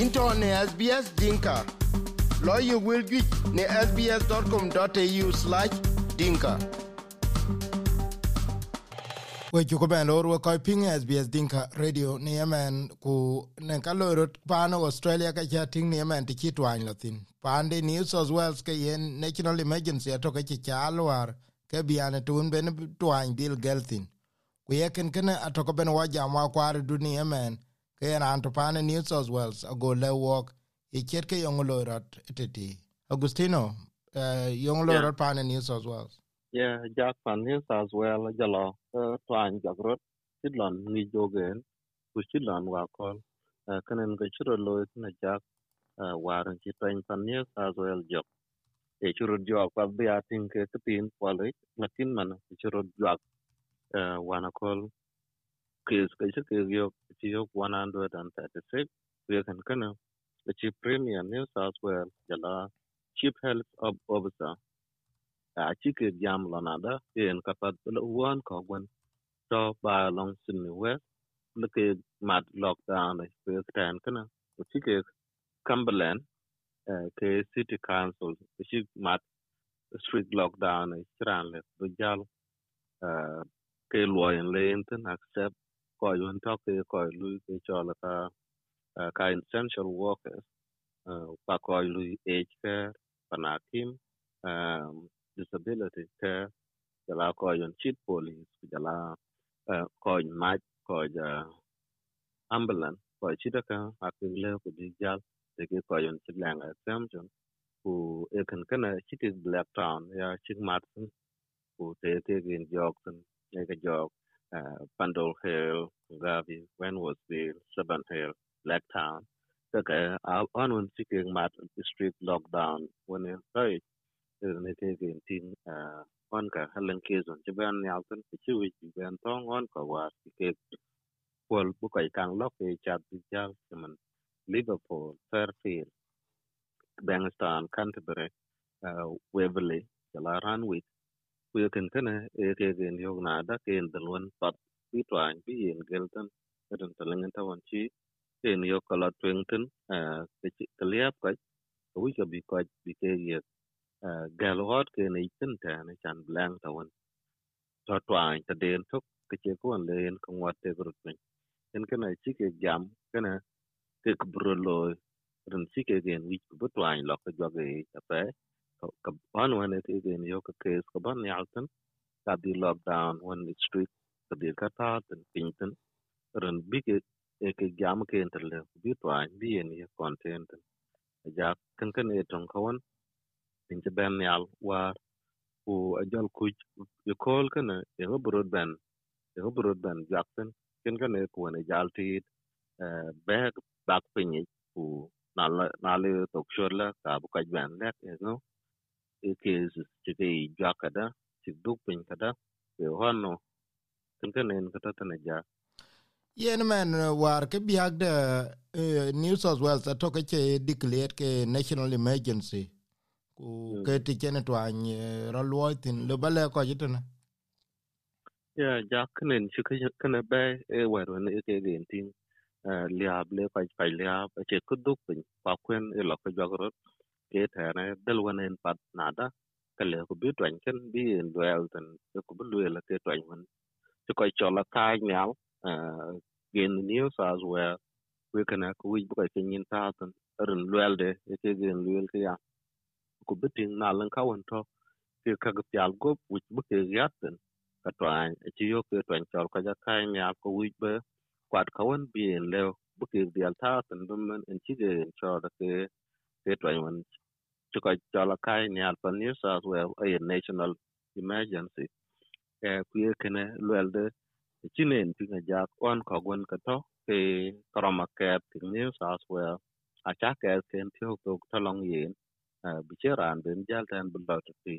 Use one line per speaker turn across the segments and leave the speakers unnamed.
into ne SBS Dinka. Lawyer will get ne sbs.com.au slash dinka. we cu kobɛn loor we kɔc piŋ sbs dinka radio ni emɛn ku ne ka loi rot paan australia ka ca tiŋ ni emɛn te ci tuany lɔ thin paande new south wales ke yen national emergency atoke ci caa luar ke biane tuun ben tuany dhil gɛl thin ku yekenkene atokebɛn wɔ jam wa kuaar du ni emɛn ke yen an to pane New South Wales ago le walk. I chet ke yong lo rat tete Agustino uh, yong lo rat pane New South Wales
yeah jack pan New South Wales jalo uh, twan jagrot sidlon ngi jogen. Ku sidlon wa kol. Uh, kanen ga chiro lo na jack uh, waran ci twan pan New South Wales jok. E chiro jok pa bi atin ke tin pole lakin man chiro jok wana kol kes ka shi ke yo ci yo 136 we kan kana the chief premier new south wales jala chief health of officer a ci ke jam lana da en ka pat lo wan ko gwan to ba long sin ni we le ke mat lockdown ne we kan kana ci ke cumberland ke city council ci mat strict lockdown ne chiran le do jal ke loyen le accept ko yun to ke ko lu ke cho la ka ka essential workers pa à, ko lu age care panakim um, à, disability care jala ko yun cheat police jala uh, ko ma ja ambulance ko chita ka akin le ko di jal de ke ko yun chit lang exemption ku ekan kana chit black town à, ya chit martin ku te te gen jok tan ne ka jok uh, Pandol Hill, Gavi, Wenworthville, Seven Hill, Blacktown. Kaka on when seeking mat district lockdown when it right ne ke gen tin uh on ka halan ke zon je ban nyal kan ke chi wi ban tong on ka wa ke pol bu kai kang lok ke chat bi jal man Liverpool, Fairfield, Bankstown, Canterbury, uh, Waverley, Jala Ranwich, kuya ken kana e ke pat bi twan bi yen gelton eden talengen tawan chi. Ken yo kala twengten ke ke liap bi ka bi ke ye galot ke ne iten ta ne tawan to twan ta tok ke che ko le en ko wat te grut men jam kana ke ku bro lo ren chi ke gen wi lo ka jwa ge ta pe ka ban wan e ke gen yo ka kes ka ban yalten ka di lockdown wan street ka di ka ta ten pinten ren big e ke jam ke enterle bi twan bi en ye content. Ja kan kan e ton kawan in je ben yal, war ku ajal ku ye kol kana e go broadband e go broadband jakten ken kan e ku ne jal ti be bak pinyi ku na na le tok shorla ka bu ka ben lek e no e ke ti ke jakada ti duk pin kada e hono ken kan en kata tane ja.
Yen men war ke biag de uh, New South Wales to ke che declared ke national emergency. Ku ke ti chen twan ro luotin le bale ko jitana
ya ja kenen shi ke kana be e war ne ke gen tin liab le pa pa liab che ku duk pin pa kwen e lo ko jogro ke ta ne del wanen pat nada ka le ko bi twan ken bi en duel tan ko bu le ke twan wan ci koy chola kai nyal gen news as well, we can ko wi bu koy kin ta tan ren luelde e ke gen luel ke ya ko bitin na lan ka won to ke ka ga pyal go wi bu ke cái ka twan cái ci yo ke twan chol ka ja kai nyal ko wi be kwat ka won bi en le bu ke dial ta tan dum men en ci gen cho da ke ke twan mình chuka koy chola kai ni alpa new south Wales a national emergency. E kuye kene luelde chinen pinga jak on ko gon ka to ke karama ke pin new south wales a cha ke ken thio to tolong yin eh, bi che ran ben jal tan bu lo ti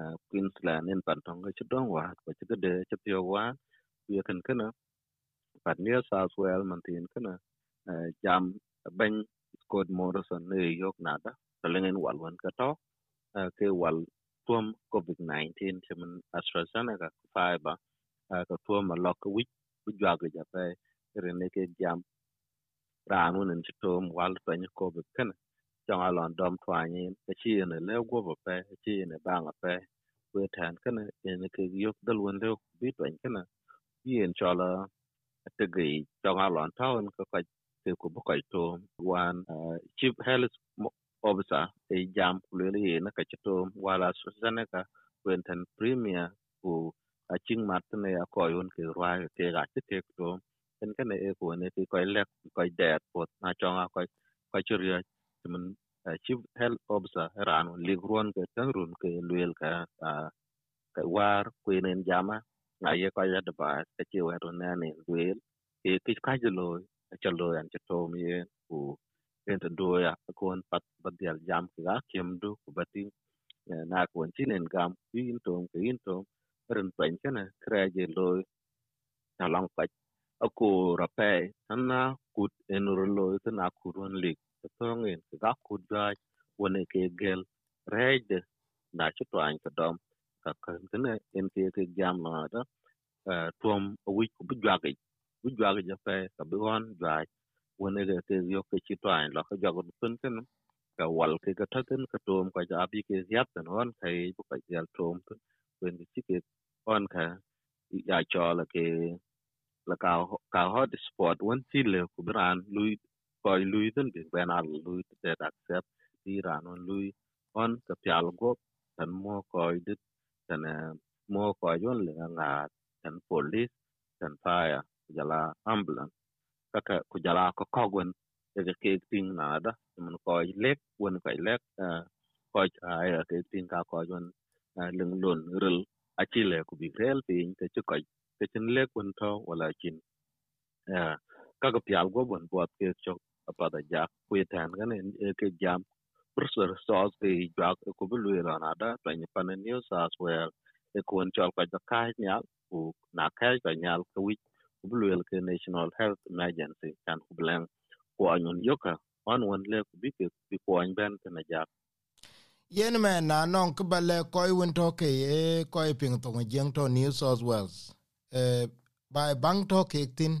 eh, queensland in pan tong che dong wa ko che de che pio wa. Kuye ken kana pat new south wales man tin kana jam ben scott morrison ne yok nada talengen wal wan ka to ke wal tuom covid 19 chemen astrazeneca fiber ka tuom ma lok wich bu jwag ja rene ke jam ran won ci tom wal to ni ko jong a lon dom twa ni ke chi le go pe chi ne ba nga pe we tan ken ne ke yok dal won le bi to ken yen cho la jong a lon tawn ko ko ke ko bo ko wan chip health officer e jam kulele ye na ka wala su saneka wen premier ku a ching mat a ko yon ke rwa ke ga ti ke to. Ken ken e ko ne ti ko lek ko det pot na chonga a ko ko churya mun eh, chief health officer ran ligron ke tangrun ke luel ka ka war ku nen jama, na ye ko ya daba ke chi wa ron na ne luel ke ki ka je lo cha an cha to ku en ta do ya ko pat ba dial jam ka kem du ku ba na kuon chinen gam yin tom ke yin tom ren pen kana kreje lo na long pa ako rape na kut en lo na kurun lik to cái ga kut ga wone ke gel red na chu an ka dom ka kan kana en ke ke gam na da tom wi ku bu jwa ke bu jwa ke ja pe ka bu on jwa wone ke ke yo ke chi to an lo ka jago pun kana ka wal ke ka taten ka tom ka ja bi ke ziap tan on kai bu ka jal tom wen ki ke on ka ya cho la ke la ka ka hot spot won ti le ku bran lui koi lui tan bi ben al lui te accept ti ran on lui on ka pyal go tan mo koi dit tan mo koi yon le nga tan police tan fire jala ambulance kaka kujala ko kogwen. Ke ke ting na da. Man ko lek won ko lek eh, ko ay eh, ke ting ka ko jon eh, leng lon rel. Achile ku bi rel pin ke chu ko te chen lek won to wala chin. Ka ko pial go bon bot ke chok apada ja ku tan gan ne ke jam. Professor sos ke ja ko bi lu ra na da. To ni pan new south well e ko en chal ko da ka nya ku na ka ko nya ko ku bu lu ke national health emergency kan ku blank ko anyun yoka on won le ku bi an ben na ja
yen me na non ke bale ko won to ke e ko ping to jeng to new south wales. Eh by bang to ke tin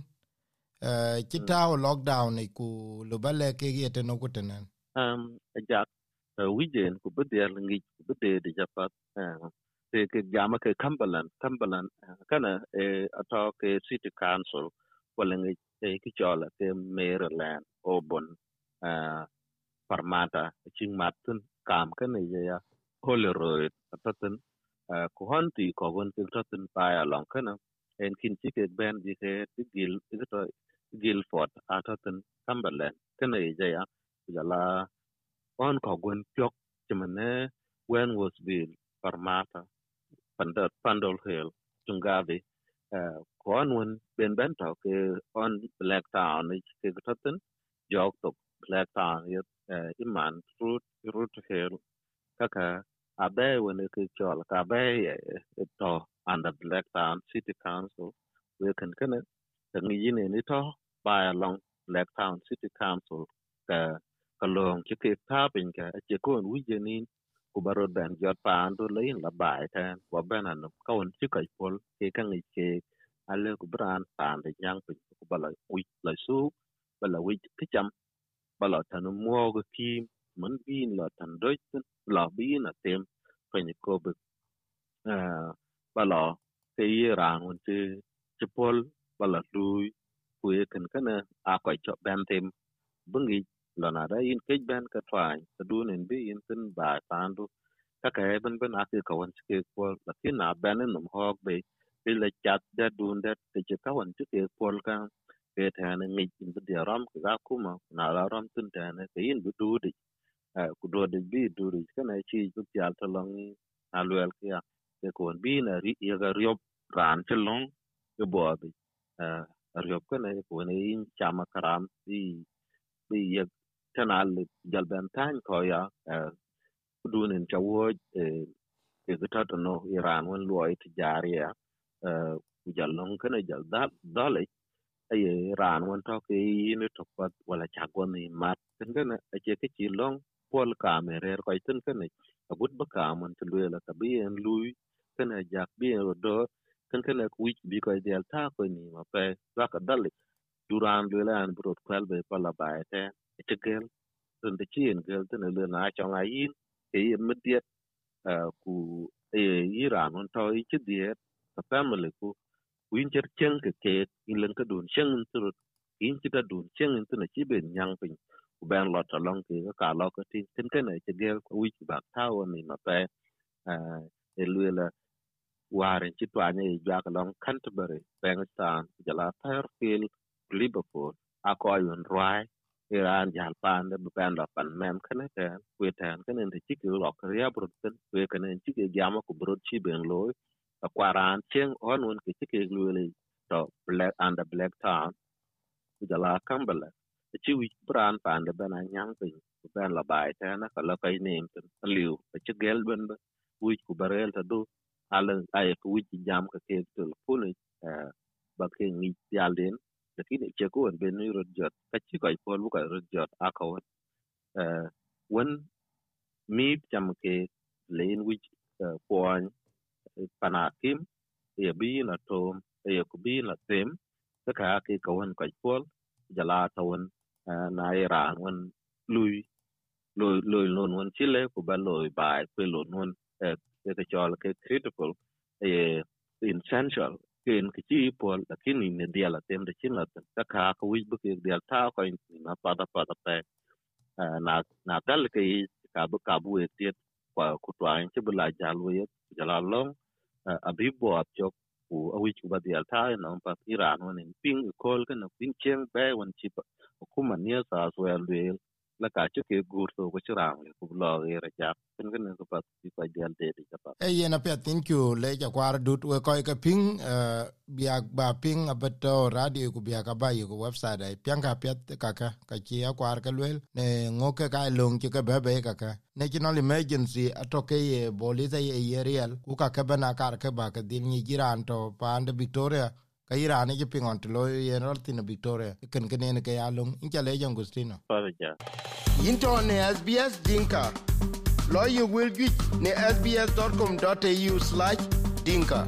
eh kita lockdown ku lo bale ke yete no kutenen
um ja wijen ku bi de ngi ku bi de de japat te ke jama ke Cumberland. Cumberland eh, kana e ato ke city council wala ngi e ki chola ke Maryland Auburn uh, Parramatta ching matun kam kana ne ya Holyrood atatun atatin uh, ku honti ke atatun paya long kana en kin chi ke ben di ke gil ti to Guilford atatun Cumberland kana ye ya. Jala on ko gon pyok chimane when was bill Parmata Pandol Pandol Hill Tungavi uh, kon won ben ben to ke on Black Town ke tatin jog to Black Town yet uh, iman fruit root hill kaka abe when ke chol ka be to under Black Town City Council we can kana tangi yini ni to by along Black Town City Council ka kalong ke ke tapin ka che kon wijenin ku ba rot ben jot paan do lein la bai tan wa ben an ka won chi kai pol ke kan i ke ale ku bran paan de nyang pin ku ba la wi la su ba la wi ki cham ba la tan mo go ki man bin la tan doi la bin a tem pe ni ko be bala ke yi rang won chi chi pol ba la lui ku ye kan kana a ko cho ben tem bungi lona da in ke ben ka twan ta du nen bi in tin ba pan du. Ka ka e ben ben a ke ka wan ke ko la ki na ben num hok be bi le chat da dun da te che ka wan ke ko ka. Ke ta na ngi in bi de ram ka ku ma, na la ram tin ta na ke in bi du di. Ku do de bi du di. Ka na e chi bu ya ta long a luel ke ya. Ke ko bi na ri, ya ga riop ran che long ke bo bi. A riop ka na ko ne in chama karam, bi bi yek tanal jalben tan ko ya eh, dunin chawo eh, e ke gata no iran won loy tijariya eh, ku jallon kana jal dal dale. Ay iran won to ke yin to pat wala chagwan ni mat tin a ake ke ci long pol kamerer ko tin kana agut ba kamon to lela la tabi en lui kana jak bi en do kan kana ku bi ko del ta ko ni ma pe ka dale. Duran le an brot kwel be pala baete te gel tun de chien gel tun le na chong a yin ke ye mediet ku e iran on to i chi diet ka family ku win cher chen ke ke in len ka dun chen tu in chi ta dun chen tu na chi ben nyang pin ku ben lo ta long ke ka lo ka tin tin ke na che gel ku wi ba ta wo ni ma pe e lu la waren ci twanye i jwak long Canterbury, Bankstown, jala Fairfield, Liverpool, ako ayun Iran jal pande be ben la pan mem kene ten, kwe ten kene nte chiki lo kariya brut ten, kwe kene chiki jama ku brut chi ben loy, akwaran cheng on un ke chiki lwele to black under black town, jala Cumberland, chi wich bran pande ben a nyang pin, ku ben la bai ten, ka lo kay nim ten, liu, chi gel ben be, wich ku barel ta du, ala ay ko wiji jam ka ke tel puni ba ke ngi yalden lakini che ko ben ni rod jot ka chi ko pol bu ka rod jot akawat wen mi jam ke len wij poan panakim ye bi na tom ye ko bi na tem ka ka ke ko wen ko pol jala ta wen na iran wen lui loy loy lon wen chile ko ba loy bai ko lon wen ke ke chol ke critical eh, essential ken ki chi pol lakini ne dia la tem de chin la ta ka ko wi bu ke dia ta ko in na pa da pa da pe. Na na dal ke ka bu ka bu e tiet kwa ku twa in chi bu la ja la long. A bi bo ap chok ku a wi ku ba dia ta na pa iran won in ping kol ke na ping chen be won chi pa ku man ne sa so el la ka chu ke gur to ko chirang ku lo ge ra ja ken ken ko pat ti pa dial de de ja pa.
E yen apia thank you le ja kwar dut we ko ke ping bia biak ba ping abeto radio ku biak ba yu website ai. Pian ka pet ka ka ka chi a kwar ka le ne ngoke ka long ki ka be ka ka. National emergency atoke ye bolisa ye yerial ku ka ka bana kar ka ba ka din ni giran to pande victoria ka irane ji pingon to lo yen rol tin victoria. Ken ken ne ke yalong in chale jang gustino
pa ja
into ne sbs dinka. Lo you will get ne sbs.com.au/dinka